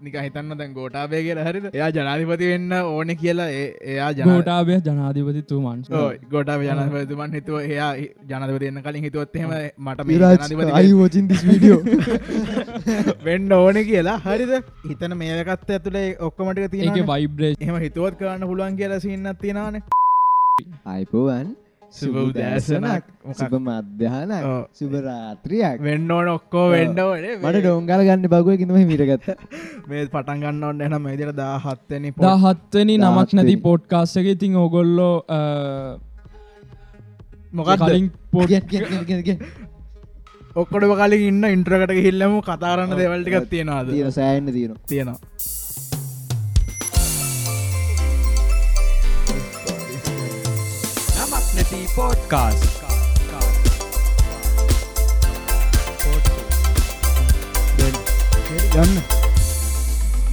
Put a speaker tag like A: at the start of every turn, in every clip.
A: නික හිතන්න දැන් ගෝටාබේ කියලා හරිද? එයා ජනාධිපති වෙන්න ඕන කියලා ඒ- එයා ජන
B: ගෝටාබය ජනාධිපතිතුමන්.
A: ගොටා ජනපතුමන් හිතුව එයා ජනපති එන්න කලින් හිතුවත්හෙම මට
C: දිස් වීඩියෝ
A: වෙන්න ඕන කියලා. හරිද? හිතන මේකත් ඇතුළේ ඔක්කොමටික
B: ඒක
A: තියෙන
B: වයිබ්‍රේ්
A: එහම හිතුවත් කරන්න පුළුවන් කියලා සින්නත් තියෙනවාන.
C: අයිපුවන්
A: සුබ උදෑසනක්.
C: සුබ මධ්‍යානක්
A: ඔව්.
C: සුබරාත්‍රියක්
A: වෙන්න ඕන ඔක්කෝ වෙන්න ඕනේ.
C: මට ඩෝංගල ගන්න බගුවකිනම මිරගත්ත
A: මේ පටන් ගන්න ඔන්න එන මේදිර දාහත්තනි
B: දහත්වනි නමක් නැති
C: දාහත්වෙනි.
B: එක ඉතින් ඕගොල්ලෝ
A: මොකක්
B: කලින් පොඩ්
A: ඔක්කොඩ කලින් ඉන්න ඉන්ට්‍රකට හිල්ලම කතාරන්න දෙවල්ටිකක් තියෙනවාද?
C: තියෙන සෑන්න තියෙන
A: තියෙනවා ගන්න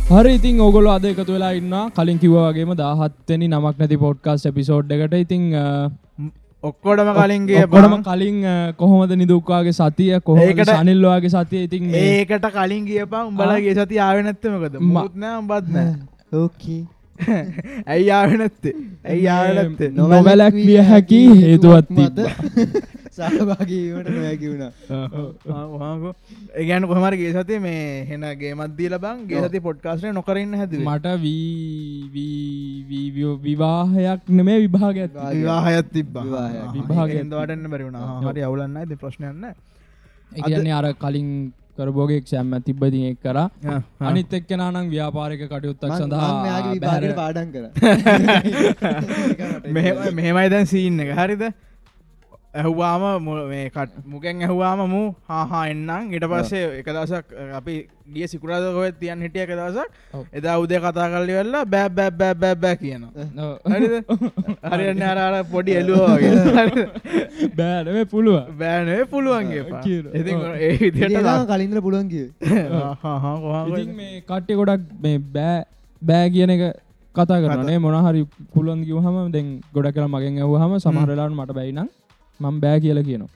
B: හරි ඉතින් ඔගොල අද එකතු වෙලා ඉන්න කලින් කිව්වාගේම දාහත්වනි නමක් නැති පොඩ්කාස් එපිසෝඩ් එකට. ඉතින්
A: ඔක්කොඩම කලින්ගේ
B: ඔක්කොටම කලින් කොහොමද නිදුක්වාගේ සතිය කොහොමද
A: ඒකට-
B: සනිල්වාගේ සතිය? ඉතින් මේ
A: ඒකට කලින් කියපා උඹලගේ සති ආවෙනැත්තමකද මුත්නෑ උඹත්නෑ
C: ඕකී
A: ඇයි ආවෙනැත්තේ ඇයි ආවෙනැත්තේ
B: නොවැලැක්විය හැකි හේතුවත් තිබ්බා.
C: සහභාගීවට නොහැකි වුණා.
A: ඒගැන කොහමර ගේ සති මේ හෙන ගේමත්දී ලබන් ගේ සති පොඩ්කාස්ටේ නොකරන්න හැද
B: මට විවාහයක් නෙමේ විභාග
A: විවාහයත් තිබ
C: විවාහයක්.
B: විභාගයක්
A: වටන්න බැරිුණ හරි අවුලන්න ඇති ප්‍රශ්නයන්න
B: එකන්නේ අර කලින් කරබෝගෙක් සැම්ම තිබ්බති එක් කර. අනිත් එක්කෙනනම් ව්‍යාපාරික කටයුත්තක් සඳහා
C: පාඩන් කර.
A: මෙහෙමයි දැන් සීන්න එක. හරිද ඇහුවාම මු- මේ කට මුකෙන් ඇහුවාම මු හාහා එන්නම්. ඉට පස්සේ එක දසක් අපි ගිය සිකුරාදකොත් තියන් හිටිය එක දසක්. එදා උදේ කතා කල්ලි වෙල්ලා බෑ බෑ බෑ බෑ බෑ කියනවා. හරින්න අරර පොඩි එලුවගේ
B: බෑනම පුළුව
A: බෑනේ පුළුවන්ගේ. ඒ
C: කලින්ද පුළුවන් කිය
B: ඉතින් මේ කට්ටය ගොඩක් මේ බෑ බෑ කියන එක කතා කරනේ මොනහරි පුළුවන් කිවහම දැන් ගොඩ කර මගෙන් ඇව හම සමහරලාට මට බැයිනම් මං බෑ කියල කියනවා.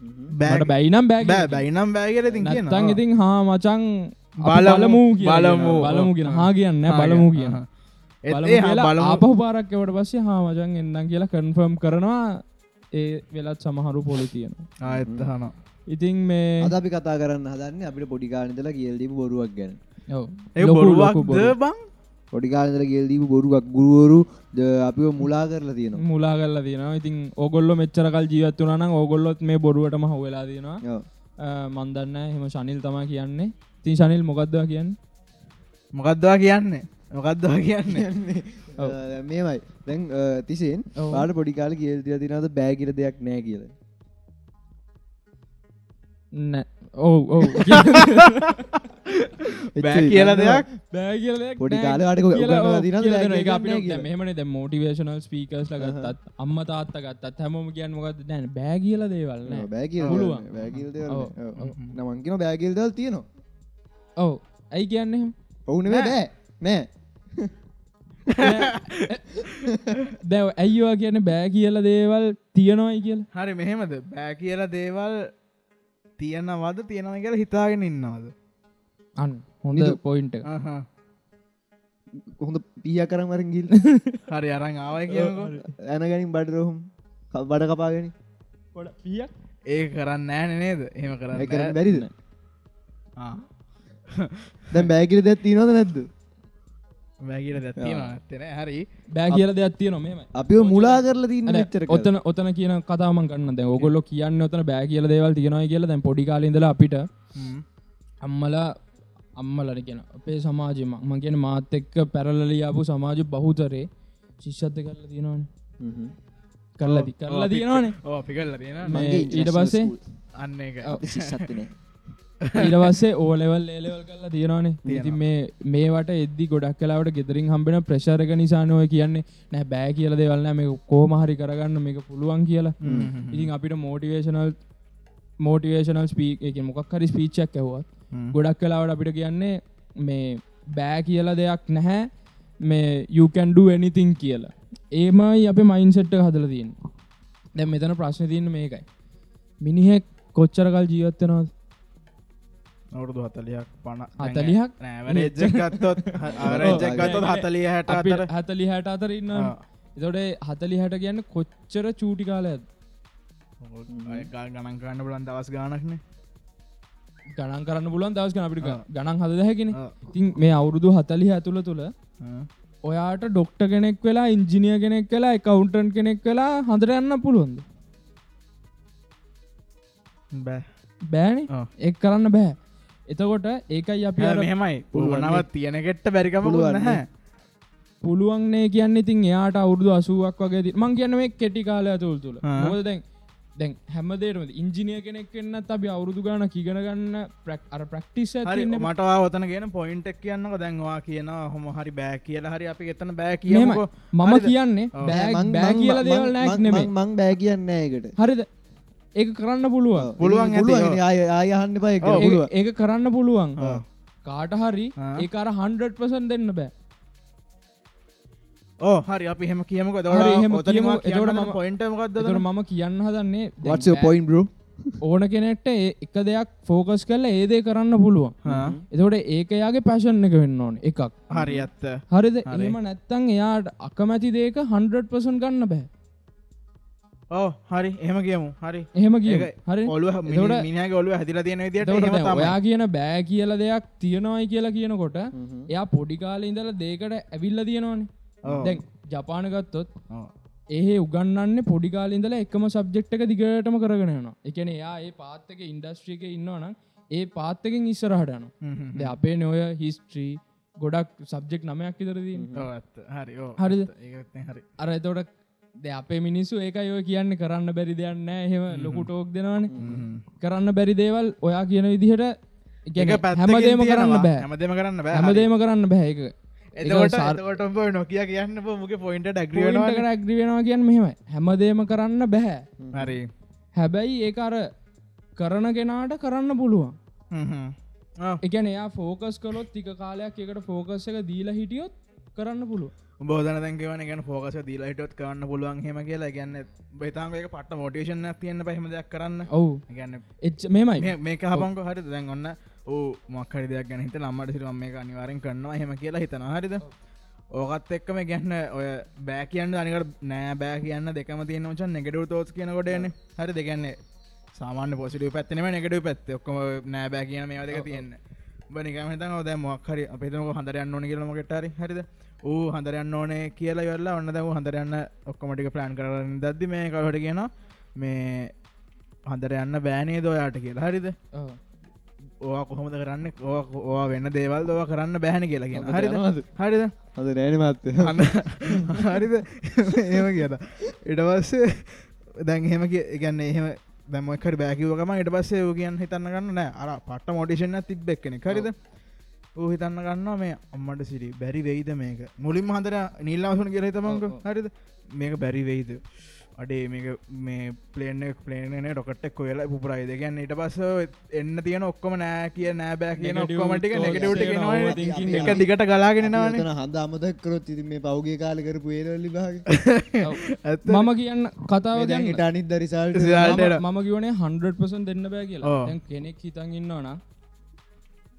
B: මට බැයිනම් බෑ
A: බෑ බයිනම් ඉතින් කියන
B: නැත්තං ඉතින් හා මචන්
A: බලමු,
B: බලමු
A: බලමු.
B: කියන හා කියන්න බලමු කියන ආපහු පාරක්කවට පස්සේ හා මචන් එන්නම් කියලා කන්ෆර්ම් කරනවා. ඒ වෙලත් සමහරු පොලි තියෙනවා.
A: ආයත්තහන
B: ඉතින් මේ
C: අද අපි කතා කරන්න හදන්න අපිට පොඩිකානදල කියල්දීම බොරුවක් ගැන.
B: ඔව්.
A: ඒ
B: ලොකු- ලොකු
A: බොරුවක්ද
B: බොරු.
A: බං
C: පොඩිකානදල කියල්දීම බොරුවක් ගුරුවරු ද අපිව මුලා කරලා තියෙනවා.
B: මුලා කරලා තියෙනවා. ඉතින් ඕගොල්ල මෙච්චරකල් ජීවත් වනනම් ඕගොල්ලොත් මේ බොරුවටම හවෙලා තියෙනවා.
C: ඔව්.
B: මන්දන්න හෙම ශනිල් තමා කියන්නේ. තින් ශනිල් මොකක්දවා කියන්න?
A: මොකක්දවා කියන්නේ? මොකක්දවා කියන්නේ?
C: මේමයි. දැන් තිසෙන්
B: ඔව්.
C: පාට පොඩිකාල කියල් තිය තිනද බෑගිර දෙයක් නෑ කියල?
B: නෑ ඔව් ඔව්.
A: බෑ කියල දෙයක්?
B: බෑ කියල
C: පොඩි කාලේ වට උගන්වලා තියෙනවද? බෑ කියලා නෑ කියලා?
B: මෙහමන ද මෝටිවේශනල් ස්පීකර්ස් ලගත්තත් අම්ම තාත්ත ගත්තත් හැමෝම කියන්න මොකද දැන් බෑ කියල දේවල් නෑ.
C: බෑ කියල
B: පුළුවන්.
C: බෑගිල්
B: ඔව්.
C: නමන්කින බෑගිල් දල් තියෙනවා.
B: ඔව්. ඇයි කියන්නේ
C: ඔවුන බෑ. නෑ.
B: දැව ඇයිවා කියන බෑ කියල දේවල් තියනොයි කියල?
A: හරි මෙහෙමද? බෑ කියල දේවල් තියෙනවද තියෙනව කියලා හිතාගෙන ඉන්නවද?
B: අන් හොඳ පොයින්ට.
C: හොඳ පිය කරම් වරින් ගිල්
A: හරි අරං ආවයි කියකෝ
C: ඇනගනින් බඩ රොහුම් බඩ කපාගෙන.
B: පොඩ පියක්
A: ඒ කරන්න ෑන නේද? එහෙම කරන්න
C: කරන්න. බැරිද?
A: ආ.
C: දැන් බෑගිල දැත් තිනවද නැද්ද
A: බෑ කියල දැත්තින ඇත්තන හරි.
B: බෑ කියල දෙයක් තිය නොමම
C: අපිව මුලා කරලා තින්න මෙච්චර කල්.
B: ඔතන ඔතන කියන කතාම කන්න දැ ඔගොල්ල කියන්න ඔතන බෑ කියල දේවල් තියෙනයි කියලා දැන් පොඩිකාලින්දල අපිට
A: හ්ම්.
B: අම්මලා අම්මලන කියන අපේ සමාජම ම. කියන මාත් එක්ක පැරලලියාපු සමාජ බහුතරේ ශිෂ්ෂත්ත කරලා තියෙනවන.
C: හ්ම්.
B: කරලදි කරලා තියෙනවානේ.
A: ඕ අපි කල්ල තියෙන
B: ඊට පස්සේ.
A: අන්න එක
C: අපි
B: පස්සේ ඕලෙවල් ඒලෙවල් කරලා තියෙනවානේ. ඉති මේ මේවට එද්දි ගොඩක් කලාවට ගෙදරින් හම්බෙන ප්‍රශාරක නිසානොය කියන්නේ නෑ බෑ කියල දෙවල්න මේ කෝමහරි කරගන්න මේක පුළුවන් කියලා. ඉතින් අපිට මෝටිවේශනල් මෝටිවේශනල් ස්පීක් එක මොකක් හරි ස්පීච්චක් ඇහවත්
A: හ්ම්.
B: ගොඩක් කලාවට අපිට කියන්නේ මේ බෑ කියල දෙයක් නැහැ. මේ යුකැන්ඩු ඇනිතින් කියලා. ඒමයි අප මයින්සෙට්ට හදල තියෙන් දැ මෙතන ප්‍රශ්න තියන්න මේකයි. මිනිහෙක් කොච්චරකල් ජීවත්තනවත්
A: අවුරුදු හතලියක් පණ
B: හතලිහක්?
A: නෑවරජගත්තොත් අරජගත්තොත් හතලිය හැට අතර
B: හතලි හැට අතර ඉන්න
A: ආ.
B: එතොට හතලි හැට කියන්න කොච්චර චූටි කාලයද
A: ගණන් කරන්න බලන් දවස් ගානක්න
B: ගණන් කරන්න පුලන් දවස් අපිට
A: ආ.
B: ගණන් හද හැකිෙන ඉතින් මේ අවුරුදු හතලි ඇතුළ තුළ ඔයාට ඩොක්ට කෙනෙක් වෙලා ඉංජිනිය කෙනෙක් වෙලා එකවුන්ටන් කෙනෙක් වෙලා හඳර යන්න පුළුවන්ද?
A: බෑ.
B: බෑන. එක් කරන්න බෑ එතකොට ඒකයි අපි
A: මෙහෙමයි.
C: පුළුවන්
A: පුළුවනවත් තියෙනගෙට්ට බැරිකම
C: පුළුවන්
A: හැ
B: පුළුවන්න්නේ කියන්න ඉතින් එයාට අවුරදු අසුවක් වගේ මං කියන්න මේ කෙටි කාලය තුළ තුළ. මොද දැන් දැන් හැමදේරම ඉංජිනිය කෙනෙක් වෙන්නත් අපි අවුරුදු ගාන කිගෙන ගන්න ප්‍රක් අර ප්‍රක්ටිස්
A: හරි
B: ඇතින්න
A: මටවා ඔතන ගෙන පොයින්ටක් කියන්නක. දැන්වා කියන හොම හරි බෑ කියලා හරි අපි එතන බෑ. කියමකෝ.
B: මම? කියන්නේ. බෑ බෑ කියල දේවල්
C: මං- මං බෑ කියන්න ඒකට.
B: හරිද ඒක කරන්න පුළුවන්.
A: පුළුවන්.
C: ආය ආයහන්න. පුළුව
B: ඒක- ඒක කරන්න පුළුවන්. කාට හරි
A: ආ.
B: ඒ අර හන්ඩපසන් දෙන්න බෑ.
A: ඕ හරි අපි හෙම කියමක.
B: මම-
A: පොයින්ටමකක්ද
B: මම කියන්න හදන්නේ දැන්
C: වත්ස පොයින් බ්‍රෝ
B: ඕන කෙනෙක්ට ඒ එක දෙයක් ෆෝකස් කරලා ඒදේ කරන්න පුළුවන්. එතකොට ඒක යාගේ පැශන් එක වෙන්න ඕන එකක්.
A: හරි ඇත්ත.
B: හරිද?
A: හරි.
B: එම නැත්තං එයාට අකමැති දේක 100% ගන්න බෑ
A: ඕ හරි. එහෙම කියමු හරි.
B: එහෙම කිය හරි.
A: ඔලුව මිනිහගේ ඔලුව හැදිලා තියෙන තමයි.
B: ඔයා කියන බෑ කියල දෙයක් තියෙනවයි කියලා කියනකොට එයා පොඩි කාලේ ඉඳලා දේකට ඇවිල්ල තියෙනවානේ. දැන් ජපාන ගත්තොත්
A: ඔව්.
B: ඒ උගන්නන්න පොඩි කාලින්දලා එකම සබ්ජෙක්් එක දිගටම කරගෙන යනවා. එකන එයා ඒ පාත්තක ඉන්ඩස්ට්‍රියක ඉන්නවනම් ඒ පාත්තකින්
A: හ්ම්.
B: ද අපේ නොය හිස්ට්‍රී ගොඩක් සබ්ජෙක්් නමයක් ඉදරදී
A: හරි. හරි.
B: අර එතොට ද අපේ මිනිස්සු ඒක යෝ කියන්න කරන්න බැරි දෙයන්න එහෙම ලොකු ටෝක් දෙනවාන. කරන්න බැරි දේවල් ඔයා කියන විදිහට
A: ඒක
B: ගැන
A: පැත්තකින්
B: හැමදේම කරන්න. බෑ.
A: හැමදේම කරන්න බෑ.
B: හැමදේම කරන්න බෑ එක
A: එතකොට එතකොට උඹ නොකිය කියන්න මුගේ පොයින්ට ඩක්්‍රිය
B: ට ඇග්‍රිවෙනවා කියන්න මෙහෙම හැමදේම කරන්න බැහැ
A: හරි.
B: හැබැයි ඒ අර කරන කෙනාට කරන්න පුළුවන්.
A: හ්ම් හ්ම්. ඔව්.
B: එකන එයා ෆෝකස් කලොත් තික කාලයක් එකට ෆෝකස් එක දීලා හිටියොත් කරන්න පුළුව
A: බෝධන දැන්කවන ගැන ෆෝකස දීලයිටත් කරන්න පුළුවන් හෙම කියලා. ගැන්න බේතාමක පට මෝටේෂන් තියන්න පහම දෙයක් කරන්න.
B: ඔවු.
A: ගැන්න
B: එච් මෙමයි
A: මේක හපංක හරි දැන් ඔන්න ඕ මක්හරි දෙයක් ගැන හිත නම්මට සිරම මේ අනිවාරෙන් කරනවා හෙම කියලා හිතන හරිද? ඕකත් එක්කම ගැන්න ඔය බෑ කියන්න අනිකට නෑ බෑ කියන්න දෙකම තියන චන් නෙගටව තෝස් කියන කොටයන හරි දෙගන්නේ සාමාන්‍ය පොසිටව පැත්තනම නෙගටව පැත්ත. ඔක්කොම නෑ බෑ කියන මේ දෙක තියන්න. බනිකම හිතන ඔද මොක්හරි අපිතම හඳරයන්න ඕන කියලමකටරි හරිද ඌ හඳරයන්න ඕනේ කියලා වෙල්ලා ඔන්න දව හඳරයන්න ඔක්කොමටික ප්ලෑන් කරන්න දද්දි මේ කලට කියන මේ හඳර යන්න බෑනේ දොයාට කියලා. හරිද? ඕවා කොහොමද කරන්න? ඕවා- වෙන්න දේවල් දව කරන්න බැහැන කියලා කියන
C: යනවාද?
A: හරිද?
C: අද නෑන මත්ත.
A: අන්න- හරිද? එහෙම කියලා ඉට පස්සේ දැන් එහෙම ගන්න එහෙම දැමක්කට බෑකිවකම ඉට පස්සේ වූ කියන්න හිතන්න ගන්න නෑ. අර පට්ට මොටිෂන්න තිබ්බෙක්කෙන හරිද ඌ හිතන්න ගන්න මේ අම්මට සිරි. බැරි වෙයිද මේක? මුලින් හතර නිල්ලාසුන
B: ඔව්, ඔව්.
A: හරිද? මේක බැරි වෙයිද? අඩේ මේක මේ පලේන පලේන ඩොකටක් කොයලා පුරයිද ගැන්න ඉට පස්ස එන්න තියෙන ඔක්කොම නෑ කිය නෑ බෑ කියන ඔක්කොමටික නෙගටවට
B: එක.
A: දිගට ගලාගෙනවාන
C: තන හඳ අමතක්කරොත් ඉති මේ පෞගේ කාල කරපු ඒරල්ලි භාග
B: මම කියන්න කතාව ගන්න
C: හිට අනිත් දරිසාල්ට.
B: මම කිවනේ 100% දෙන්න බෑ කියලා. කෙනෙක් හිතන් ඉන්නවන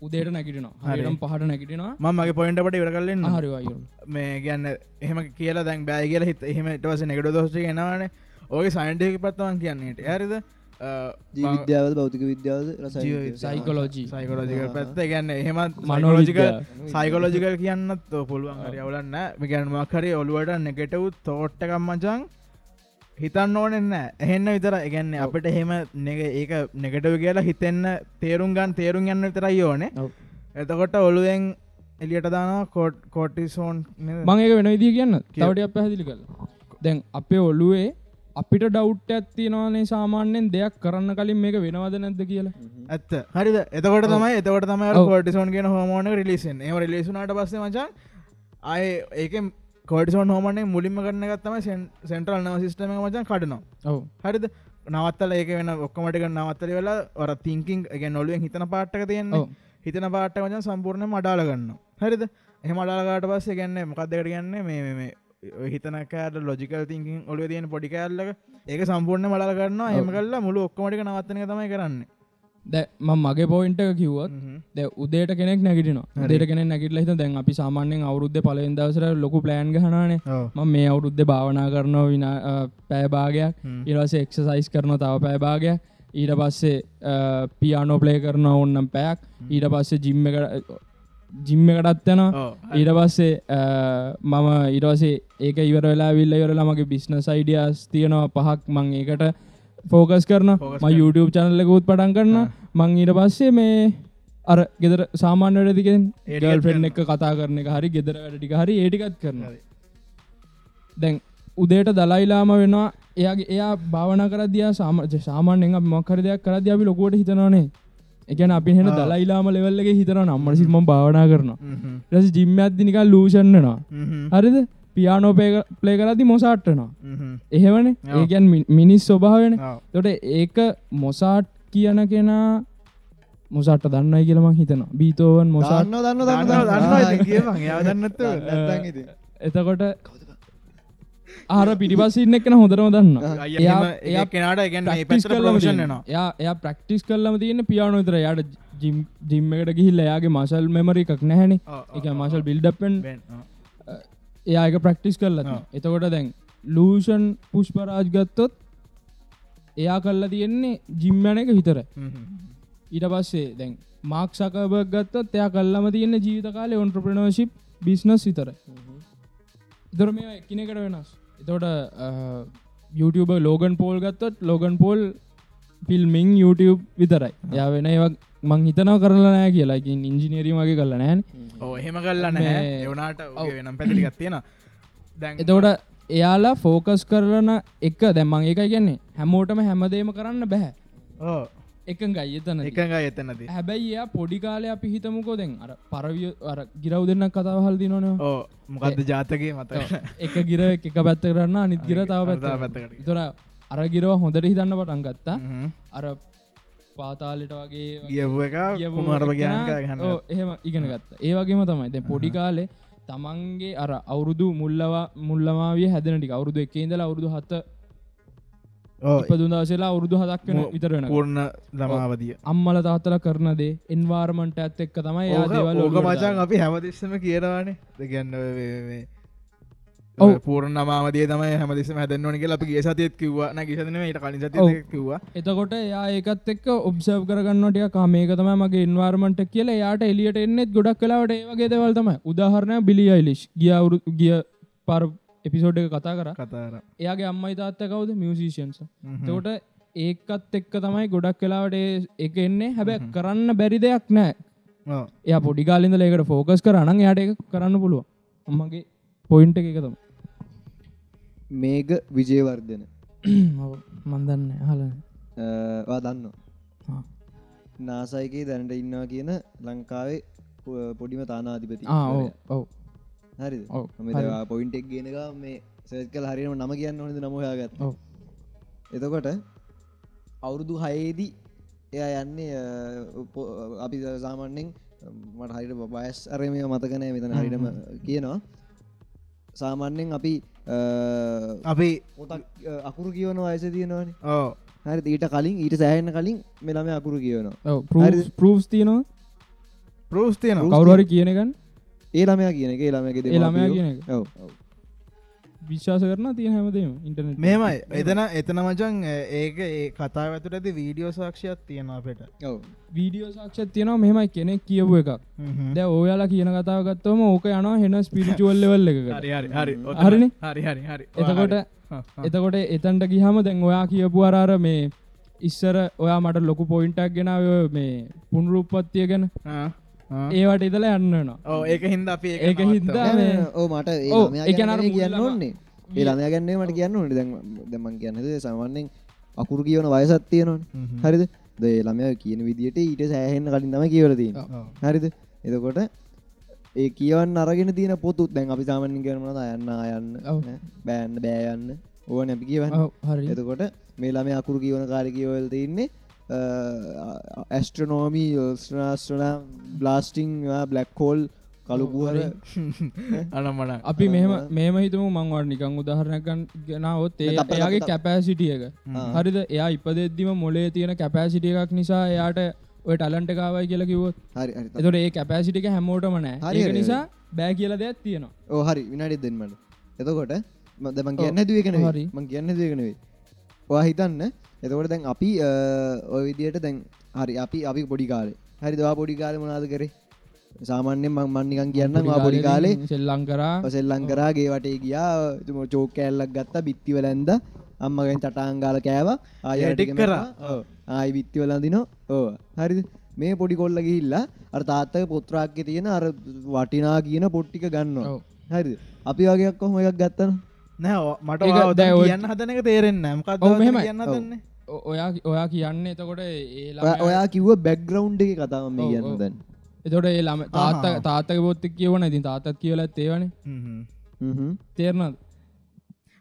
B: උදේට නැගිටිනවා.
A: හරි.
B: හරිනම් පහට නැගිටිනවා.
A: මම මගේ පොයින්ටට ඉවර කලන්න
B: හරිවායු
A: මේ ගැන්න එහෙම කියලා දැන් බෑ කියලා හිත එහෙමටවස නෙකට දෝෂ ගෙනවාන ඕක සයින්ටක පත්වන් කියන්නේට ඇරිද
C: ජීවිද්‍යාවද භෞතික විද්‍යාවද රසයි
B: සයිකොලෝජී
A: සයිකොලෝජිකල් පැත්ත ගැන්න එහෙමත්
B: මනෝලෝජිකල්
A: මනෝලෝජිකල් සයිකොලෝජිකල් කියන්නත් පුළුවන්. හරි අවුලන්න මිගැන්මක් හරි ඔලුවට නෙගෙටවුත් තෝට්ටකම් මචන් හිතන්න ඕනෙන්න එහෙන්න විතර එකන්න අපට එහෙම ඒක නෙගටව කියලා හිතෙන්න තේරුම් ගන් තේරුම් යන්න විතරයි ඕනේ.
B: ඔව්.
A: එතකොට ඔළුවෙන් එලියට දාන කෝට් කෝටිසෝන්
B: මං ඒක වෙන විදිී කියන්න. තවටයක් පැහැදිලි කළ දැන් අපේ ඔල්ලුවේ අපිට ඩව් ඇත්තිනවානේ සාමාන්‍යෙන් දෙයක් කරන්න කලින් මේක වෙනවද නැද්ද කියලා.
A: ඇත්ත. හරිද? එතකොට තමයි එතකොට තම
B: ඔව්.
A: කෝටිසෝන් කියන හෝමෝන රිලිසන් ඒ රිලිසුනාට පස්ස මචන් අය ඒක කෝඩිසෝන් හෝමනේ මුලින්ම කරන ගත්තම සෙන්ට්‍රල් නව සිස්ටම මචන් කඩනවා.
B: ඔව්.
A: හරිද? නවත්තල ඒක වෙන ඔක්කොමටික නවත්තල වෙලා වර තිංකින් එක නොලුවෙන් හිතන පාට්ටක තියෙන්නේ. හිතන පාට්ට මචන් සම්පූර්ණ මඩාල ගන්න හරිද? එහම අඩාලගට පස්සේ ගැන්න මොකක්දකට ගන්න මේ මේ ඔය හිතන කෑට ලොජිකල් තිංකින් ඔලුව තියෙන පොඩි කෑල්ලක. ඒක සම්පූර්ණ මඩාල කරන්න එහම කල්ලා මුළු ඔක්කොමටික නවත්තනක තමයි කරන්න
B: දැ මගේ පෝයින්ට එක කිව්වත් ද උදේට කෙනෙක් නැගටින දේට කෙන නැගටල හිත දැන් අපි සාමාන්‍යෙන් අවුද්ධ පලෙන් දවසර ලොකු ප්ලෑන් ගහනානේ ම මේ අවුරුද්ධ භාවනා කරනවා විනා පෑභාගයක් ඉරස එක්සසයිස් කරන තව පෑභාගයක් ඊට පස්සේ පියානෝ ප්ලේ කරන ඔන්නම් පැයක්. ඊට පස්සේ ජිම්ම ජිම්ම එකටත් යන ඊට පස්සේ මම ඉරවසේ ඒක ඉවර වෙලා විල්ල ඉවරලා මගේ බිස්නස් අයිඩියස් තියෙනවා. පහක් මං ඒකට ෆෝකස් කරන ම YouTube චනල්ලකුත් පටන් කරන්න මං ඊට පස්සේ මේ අර ගෙදර සාමාන්‍ය වැඩදිකෙන් ඒඩල් ෆෙන්් එක කතා කරන එක හරි ගෙදර වැඩටික හරි ඒටිකත් කරන දැන් උදේට දලයිලාම වෙනවා. එයාගේ එයා භාවන කරදයා සාමජ සාමාන්‍යෙන් මක්කර දෙයක් කරද අපි ලොකුවට හිතනවානේ එකන අපි හෙන දලයිලාම ලෙවල්ලගේ හිතන නම්මට සිල්ම භාවනා කරන රැස ජිම්ම අදදිනික ලූෂන්නවා හරිද පියානෝ ප්ලේ කරදි මොසාට්ටනවා. එහෙවන ඒකන් මිනිස් ස්වභාවෙන තොට ඒක මොසාට් කියන කෙනා මොසාට දන්නයි කියලම හිතන බීතෝවන් මොසාන්න
C: දන්න දන්න
A: දන්නත්
B: එතකොට ආර පිටිපස් ඉන්න එකන හොඳරම දන්න
A: එයා කෙනට
B: යා එයා ප්‍රක්ටිස් කරලම තියෙන පියානු විතර යාට ජිම් එකට ගිහිල්ල යාගේ මසල් මෙමරි එකක් නැහැන. එක මසල් බිල්ඩපෙන් එයාක ප්‍රක්ටිස් කරලන්න එතකොට දැන් ලූෂන් පුෂ්පරාජ් ගත්තොත් එයා කල්ලා තියෙන්නේ ජිම්මන එක විතර ඊට පස්සේ දැන් මාක් සකබ ගත්තොත් එයා කල්ලම තියෙන ජීවිත කාලේ ඔන්ට්‍රපනෝශිප් බිස්නස් විතර ඉතර මේ එකිනෙකට වෙනස්. එතෝට YouTube ලෝගන් පෝල් ගත්තොත් ලෝගන් පෝල් ෆිල්මිං YouTube විතරයි. යා වෙන ඒවක් මං හිතනව කරලා නෑ කියලා. ඉංජිනීරී වගේ කරලා නෑන්
A: ඕ එහෙම කල්ලන්න එවනාට වෙනම් පැතිලිගත් තියෙන දැන්
B: එතකොට එයාලා ෆෝකස් කරන එක දැම්මං ඒකයි කියන්නේ. හැමෝටම හැමදේම කරන්න බැහැ
A: ඕ
B: එකඟයි එතන
A: එකඟ එතනද.
B: හැබැයි එයා පොඩි කාලය අපි හිතමුකෝ දෙන් අර පරවිය අර ගිරව් දෙන්න කතාව හල් දිනනවා
A: ඕ මොකක්ද ජාතකය මත
B: එක ගිර එක පැත්ත කරන්න අනිත් ගිර තව පැත්ත
A: පැත්තකට.
B: තොර අර ගිරව හොඳට හිතන්න පටන් ගත්තා. අර පාතාලට වගේ
A: ගියපු එක ගයන් ගන්න
B: එහෙම ඉගෙන ගත්ත. ඒ වගේම තමයි දැන් පොඩි කාලේ තමන්ගේ අර අවුරුදු මුල්ලවා මුල්ලමාවිය හැදෙන ටික. අවුරුදු එකේ ඉඳලා අවුරුදු හත ඉපදුන දවසේලා අවුරුදු හතක් වෙන විතර වෙන
A: පූර්ණ ළමාවදිය.
B: අම්මල තාත්තල කරන දේ එන්වාර්මන්ට ඇත් එක්ක තමයි
A: ඕක මචන් අපි හැමතිස්සම කියනවානේ. දෙගන්න. පූර්ණ නමාදේ තමයි හැමතිස්සම හැදන්නවන කියලා අපි ගේ සතියත් කිව්වා. නැ කිසන ට කලින් සති. කිව්වා.
B: එතකොට යා ඒකත් එක් ඔබ්සව් කරගන්නටිය කාමේක තම මගේ ඉන්වාර්මට කියල යාට එලියට එන්නෙත් ගොඩක් කලාවට ඒවගේ දෙවල් තමයි. උදාහරණය බිලි අයිලිෂ් ගිය අවුරු ගිය පර එපිසෝඩ් එක කතා කර.
A: කතාර
B: එයාගේ අම්මයි තාත්ත කවුද? මියසිෂන්ස තකොට ඒකත් එක්ක තමයි ගොඩක් කලාවට එක එන්නේ. හැබැ කරන්න බැරි දෙයක් නෑ. එය පොඩිකාලින්ද ඒකට ෆෝකස් කරන්න යාට එක කරන්න පුළුව අම්මගේ පොයින්ට එක තම
C: මේක විජයවර්ධන
B: මන්දන්න හල
C: දන්න නාසයිකේ දැනට ඉන්නවා කියන ලංකාවේ පොඩිම තානාධිපති
B: ඔව්
C: හරි. පොයින්ටෙක් ගෙනක මේ සෙත් කල හරිම නම කියන්න හොඳ නමයාගත්. එතකොට අවුරුදු හයේදී එයා යන්නේ අපි සාමාන්‍යෙන් මට හරිට බයස් අරමය මතකනෑ මෙතන හරිටම කියනවා. සාමාන්‍යෙන් අපි
A: අපි
C: අකුරු කියවන වයස තියෙනවාන.
A: ඕ
C: හරි ඊට කලින් ඊට සෑහන්න කලින් මෙළම අකුරු කියවනවා?
B: පරස් තියනවා.
A: ප්‍රෝස්තියන
B: කවරුවරි කියනකන්
C: ඒ ළමයා කියන එක ඒ ළමයාගේ
B: ඒ ළමයා කියන එක.
C: ඔව්, ඔව්.
B: විශ්වාස කරන තිය හැමදීම ඉන්ටනෙට්
A: මෙමයි එතන එතන මචන් ඒක ඒ කතා ඇතුට ඇති වීඩියෝ සාක්ෂයක් තියෙන අපට.
C: ඔව්.
B: වීඩියෝ සක්ෂත් තියෙනවා මෙමයි කෙනෙක් කියපු එකක්. දැ ඔයාලා කියන කතාවගත්තවම ඕක යනවා හෙන ස්පිරිචුවල්ලවල් එක
A: හරි හරි හරි? හරි හරි හරි.
B: එතකොට එතකොට එතන්ට ගිහම දැන් ඔයා කියපු අරාර මේ ඉස්සර ඔයා මට ලොකු පොයින්ටක් ගෙන ඔය මේ පුනරුපත්තිය ගැන ඒවට ඉදල යන්නනවා
A: ඕ ඒක හින්ද අපි
B: ඒක
C: නෑ, ඔව් මට ඒ
B: ඔව්,
C: ළමයා
B: ඒ
C: ගැන
B: කියන්නේ ළමා-
C: ඕන්නේ ඒ ළමයා ගැන්නේ මට කියන්න ඕනේ. දැන් දැන් මං කියන්නේ සාමාන්‍යයෙන් අකුරු කියවන වයසක් තියෙනවනේ. හරිද? ද ඒ ළමයා කියන විදිහට ඊට සෑහෙන්න කලින් තමයි කියවලා තියෙන්නේ. හරිද? එතකොට ඒ කියවන්න අරගෙන තියෙන පොතුත් දැන් අපි සාමාන්‍යයෙන් කියන මොනවද? අයන්න අයන්න
B: ඔව්.
C: ඈ, බෑන්න බෑ යන්න ඕනේ අපි කියවන්න.
B: හරි
C: එතකොට මේ ළමයා අකුරු කියවන කාලේ කියවල තින්නේ ඇස්ට්‍රනෝමී ස්ට්‍රනා බ්ලාස්ටිං බ්ලක් කෝල් කළුපුහර
A: අනමන
B: අපි මෙහම මේම හිතම මංවට නිකං උදාහරණකන් ගෙනාවොත් ඒ එයාගේ. කැපෑසිටිය එක. හරිද? එයා ඉපදෙද්දිම මොලේ තියෙන කැපෑසිටිය එකක් නිසා එයාට ඔය ටලන්ට කාවයි කියලා කිව්වොත්.
C: හරි හරි
B: එතොට ඒ කැපෑසිටික හැමෝටම නෑ.
C: හරි,
B: නිසා බෑ කියල දෙයක් තියෙනවා.
C: ඕ හරි. විනාඩි දෙන්නට එතකොට දමන් කියන්න දුවකන
B: හරි.
C: මං කියන්න දුවකනවේ වා හිතන්න එතකොට දැන් අපි ඔය විදියට දැන් හරි අපි අපි පොඩි කාලේ. හරි දවා පොඩි කාල මොනාද කරේ? සාමාන්‍යෙන් මං මන්නිකන් කියන්න පොඩි කාලේ
B: සෙල්ලං කරා.
C: පසෙල්ලං කරාගේ වටේ ගියා. චෝක කෑල්ලක් ගත්තා බිත්තිවලැන්ද අම්මගෙන් තටාංගාල කෑව.
A: ටික් කරා.
C: ආයි විත්තිවලඳිනෝ ඕ හරි මේ පොඩි කොල්ල ගිහිල්ලා අර තාත්තක පොත්‍රාක්්‍ය තියෙන අර වටිනා කියන පොට්ටික ගන්නවා.
B: ඔව්.
C: හරි අපි වගේක් කොහොම එකක් ගත්තන
A: නෑ මට
B: ඒක
A: ඔයා
B: දැන්
A: ඔතන
B: ඔය-
A: කියන්න හදන එක තේරෙන්න. හදන්නේ
B: ඔ- ඔයා ඔයා කියන්න එතකොට ඒ
C: ඔයා-
B: ළමයා-
C: ඔයා කිව්ව බැක්ග්‍රවන්් එක කතාව මේ කියන්න. දැන්
B: එතොට ඒ ළම තාත්ත. තාත්තක බොත්තක් කියවන ඉතින් තාතත් කියවලත් ඒවන
A: හ්ම්.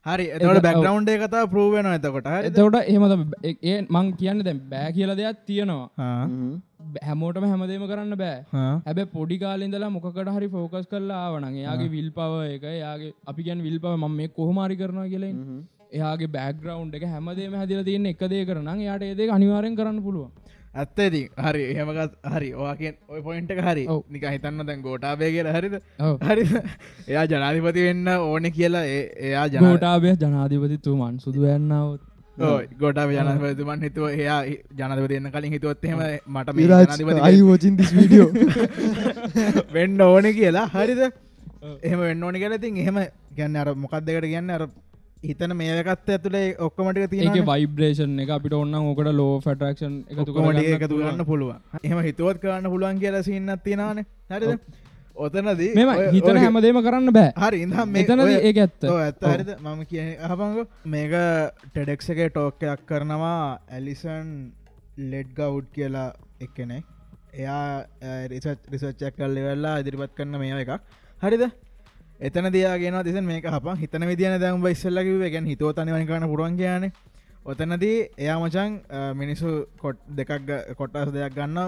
A: හරි එතට එක කතා ප්‍රූවෙන එතකොට හරි
B: එතකොට එහෙමද ඒ මං කියන්න දැන් බෑ කියල දෙයක් තියෙනවා. හැමෝටම හැමදේම කරන්න බෑ. හැබ පොඩි කාලින්දලා මොකට හරි ෆෝකස් කරලා ආවනන් එයාගේ විල් පව එක එයාගේ අපි ගැන් විල් පව ම මේ කොහමාරි කරනවා කියල
C: හ්ම්.
B: එයාගේ බෑග්‍රවන්් එක හැමදේම හැදිල තියන්න එකදේ කරන යායට ඒදේ අනිවාරෙන් කරන්න පුළුව
A: ඇත්තේති හරි එහෙමකත් හරි ඕකෙන් ඔය පොයින්ට හරි. නික හිතන්න දැන් ගෝටාබේ කියලා හරිද. හරි එයා ජනාධිපති වෙන්න ඕනෙ කියලා එයා ජන
B: ගෝටාබය ජනාධිපතිතුමන් සුදු වැන්නාවත්.
A: ගොඩා ජනපතුමන් හිතුව එයා ජනපති එන්න කලින් හිතුවොත් එහෙම මට
C: this video?
A: වෙන්න ඕන කියලා. හරිද? එහෙම වෙන්න ඕනි කියලා. තින් එහෙම ගැන්න අර මොකක් දෙකට කියන්න? අර හිතන මේකත් ඇතුළේ ඔක්කොමටික තියෙන
B: වයිබ්‍රේෂන් එක අපිට ඔන්න ඕකට ලෝ ෆටරක්ෂන් එකතු
A: ඔක්කොමටික එකතු කරන්න පුළුවන්. එහෙම හිතුවත් කරන්න පුළුවන් කියලා සින්නත් තියෙනවානේ. හරිද? ඔතනදී
B: මෙම හිතන හැමදේම කරන්න බෑ.
A: හරි ඉඳම් මේ
B: එතනද
A: ඔය-
B: ඒක ඇත්ත?
A: ඇත්ත හරිද? මම කිය අහපංග. මේක ටෙඩෙක්ස එක ටෝක්කයක් කරනවා ඇලිසන් ලෙඩ් ගවුඩ් කියලා එක්කෙනෙක්. එයා රිසච්චක් කල්ලි වෙල්ලා ඉදිරිපත් කරන්න මේ එකක්. හරිද එතන දයාගෙන දෙස මේක හප හිතන විදින දැම් ඉස්සල්ලකිව ගැන් හිතෝ තනිවනි කරන පුරුවන් කියන ඔතනදී එයා මචන් මිනිසු කොට් දෙකක් කොටස් දෙයක් ගන්න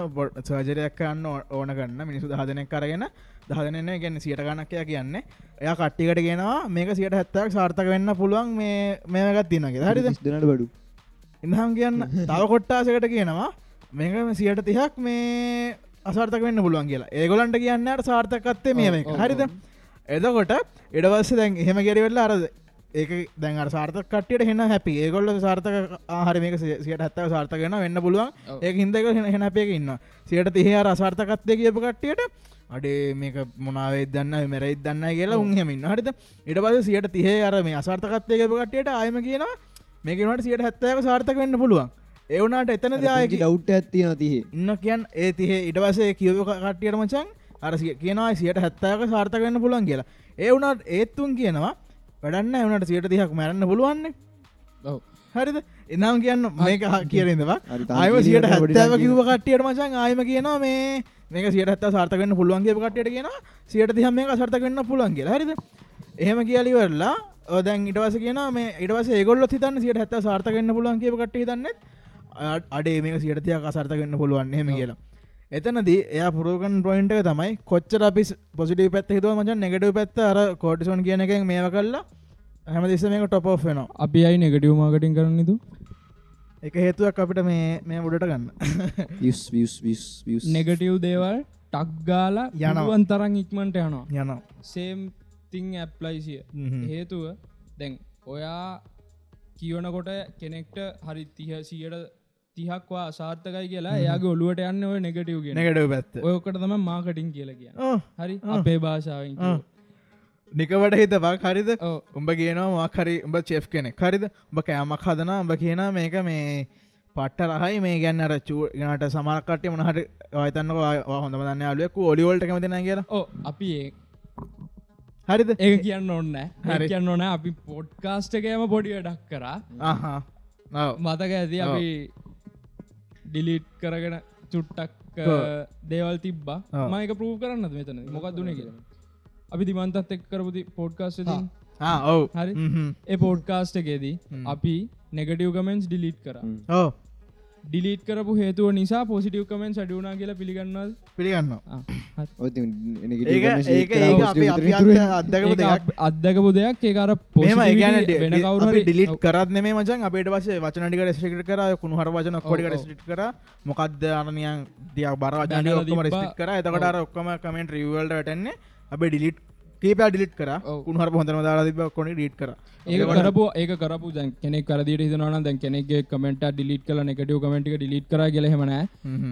A: සර්ජරයක් කරන්න ඕ- ඕන ගන්න මිනිසු දහදනෙක් කරගෙන දහදනන්න ගැන සියට ගණක්කය කියන්න. එයා කට්ටිකට ගෙනවා මේක සියට හැත්තක් සාර්ථක වෙන්න පුළුවන් මේ මේකත් තිනගේ
C: තිස් දෙනාට බඩු.
A: ඉඳහම් කියන්න. තව කොට්ටාසකට කියනවා මේක සියට තිහක් මේ අසාර්ථක වෙන්න පුළුවන් කියලා. ඒගොලන්ට කියන්නට සාර්ථකත්තේ මේ හරිද එදකොට එඩවස්ස දැන් එහෙම ගෙරවෙල්ලා අරද ඒක දැන් අර සාර්ථක කටියට හෙන හැපි ඒගොල්ල සාර්ථක ආහර මේක සියට හත්තව සාර්ථකන වෙන්න පුළුවන්. ඒ හිදක හෙන අපේක ඉන්න සියට තිහ අර අසාර්ථකත්ය කියපු කට්ටියට අඩේ මේක මොනාවේ දන්න මෙරයි දන්න කියලා උන්හෙමින් හරිද? ඉට පස සියට තිහේ අර මේ අසාර්ථකත්ය කියපු කට්ටියට ආයම කියනවා මේකනට සියට හැත්තයක සාර්ථක වෙන්න පුළුවන්. ඒවනාට එතන දායක
C: ඩව් ඇත්තින තිහේ.
A: ඉන්න කියන් ඒ තිහේ. ඉටවසේ කියව කට්ටියට මචන් අර සිය- කියනවා සියට හැත්තාක සාර්ථක වෙන්න පුළුවන් කියලා. ඒ වුණට ඒත්තුන් කියනවා වැඩන්න එවනට සියට තිහක් මැරන්න පුළුවන්නේ. හරිද? එනම් කියන්න මේක කියරෙනවා අයම
C: කියන
A: සියට හැත්තාව කිව කට්ටියට මචන් ආයම කියනවා මේ මේක සියට හත්තා සාර්ථකන්න පුළුවන් කියපු කට්ටියට කියනවා සියට තිහම මේක සාර්ථක වෙන්න පුළුවන් කියලා. හරිද? එහෙම කියලිවරලා ඔදැන් ඉටවස කියන මේ ඉටවස ඒගොල්ල හිතන්න සියට හැත්ත සාර්ථකන්න පුළුවන් කියප කට හිතන්නෙත් අ- අඩේ මේක සියටතියක් අසාර්ථකන්න පුළුවන් හෙම කියලා එතනදී එය පුරෝගන් පොයින්ට එක තමයි කොච්චර අපි පොසිටි පැත් හිතුව මචන් නෙගටව පැත්ත අර කෝටිසොන් කියන එකෙන් මේව කල්ලා හැම දෙස මේක ටොප් වෙනවා.
B: අපි අයි නෙගටව මාකටින් කරන්නතු
A: එක හේතුවක් අපිට මේ මේ උඩට ගන්න.
B: නෙගටව් දේවල් ටක්ගාලා
A: යනවා.
B: යනවන් තරන් ඉක්මට යනවා.
A: යනවා.
B: සේම් තිං ඇප්ලයිසිය. හේතුව දැන් ඔයා කියවනකොට කෙනෙක්ට හරි තිහ සියට තිහක්වා අසාර්ථකයි කියලා එයාගේ ඔලුවට යන්න ඔය නෙගටව්
A: නෙගටව පැත්ත.
B: ඔයකට තම මාකටින් කියල කිය
A: ඕ,
B: හරි. අපේ භාෂාවෙන්.
A: නිකවට හිතවක් හරිද. උඹ කියනවා මක්හරි උඹ චෙෆ් කෙනෙක්. හරිද? උඹ කෑමක් හදන උඹ කියන මේක මේ පට්ට රහයි මේ ගැන්න රච්චු ගනට සමරකටය මනහට ඔයතන්න හොඳම දන්න අලුවක ඔලිවල්ට කමතින කියලා.
B: අපි
A: හරිද?
B: ඒ කියන්න ඔන්න
A: හරි.
B: කියන්න ඕන අපි පොඩ්කාස්ටකෑම පොඩි වැඩක් කරා. මතක ඇති. අපි ඩිලිට් කරගෙන චුට්ටක්. දේවල් තිබ්බා. මයක පරූ කරන්න මෙතන මොකක් දුන කිය අපි දිමන්තත් එක් කරපුති පෝඩ්කාස්ට
A: ආ ඔව්
B: හරි. ඒ පෝඩ්කාස්ට එකේදී. අපි නෙගටව් කමෙන්ස් ඩිලිට් කර
C: හ්ම්.
B: ඩිලිට් කරපු හේතුව නිසා පොසිටිය් කමෙන් සඩුනා කියලා පිළිගන්නවද?
A: පිළිගන්න අත්දකපු දෙයක්
B: දෙයක් ඒකාර වෙන කවුර
A: ඩිලිට් කරත් නෙමේ මචන් අපට පස වචනටික රෙස්ටිකට කර කුණු හර වචන කොඩික. රෙස්ටිට් කර. මොකක්ද අරනියන් දිය බර වචන
B: තිබ්බා.
A: රෙස්ටිට් කර. එතකට අර ඔක්කම කමෙන්ට රිවල්ට වැටන්නේ. අප ඩිලිට් කේප ඩිලිට් කර. කුණහර හොඳන දාලා තිබ කොනි ඩීට් කර.
B: ඒක කරපු ඒක කරපු දැන් කෙනෙක් කරදිට හිතනවන දැන් කෙනෙක්ගේ කමෙන්ට ඩිලිට් කල නෙකටව කමෙන්ටි ඩිලිට් කර ගෙලහෙමන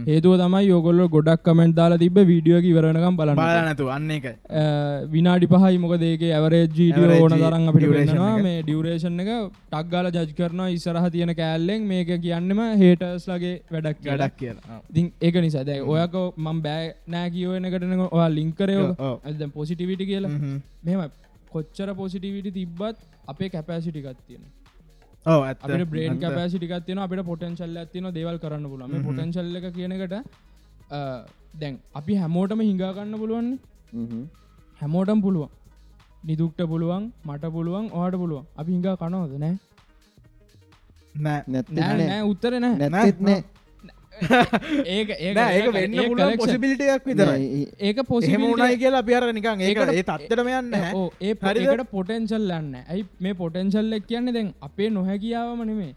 B: හේතුව තමයි යොගොල්ල ගොඩක් කමෙන්ට් දාලා තිබ වීඩියෝක ඉවරනකම් බලන්න.
A: බල නැතු අන්න එක
B: විනාඩි පහයි මොක දේගේ ඇවරේ ජීඩියෝ
A: Average
B: ඕන තරන් අපිට
A: එක.
B: මේ ඩියවරේෂන් එක ටක්ගාල ජජ් කරනවා ඉස්සරහ තියෙන කෑල්ලෙන් මේක කියන්නෙම හේටර්ස් ලගේ වැඩක් කියලා.
A: ගඩක් කියලා.
B: ඉතින් ඒක නිසා දැ ඔයක මම් බෑ නෑ කියෝනකටන ඔයා ලිංකරයෝ
A: ඔව්, ඔව්.
B: ඇද පොසිටිවිට කියලා. මෙම කොච්චර පොසිටිවිට තිබ්බත් අපේ කැපෑසිටිකත් තියෙන
A: ඔව් ඇත්ත.
B: අපිට බ්‍රේන් කැපෑසිටිකත් තියෙන අපිට පොටන්ශල්ල ඇතින දේවල් කරන්න පුලම පොටන්ශල්ල එක කියනකට අ, දැන් අපි හැමෝටම හිඟාගන්න පුළුවන්නේ.
C: හ්ම්.
B: හැමෝටම් පුළුවන්. නිදුක්ට පුළුවන් මට පුළුවන් ඕට පුළුවන්. අපි හිඟා කනවද? නෑ.
A: නෑ.
B: උත්තර නෑ.
C: නැත්තෙත් නෑ.
B: ඒක ඒ
A: ඒක වෙන්න පුළුවන් පොසිබිලිටයක්
C: ඒ-
B: ඒක
A: එහෙම
B: පොසි
A: උනායි කියලා අපි අර නිකන් ඒක
B: ඒකට-
A: ඒ තත්තරම යන්න.
B: ඒ
A: හරිද?
B: ඒකට පොටෙන්ශල් යන්න ඇයි මේ පොටෙන්ශල් එක් කියන්නේ දැන් අපේ නොහැකියාවම නෙමේ.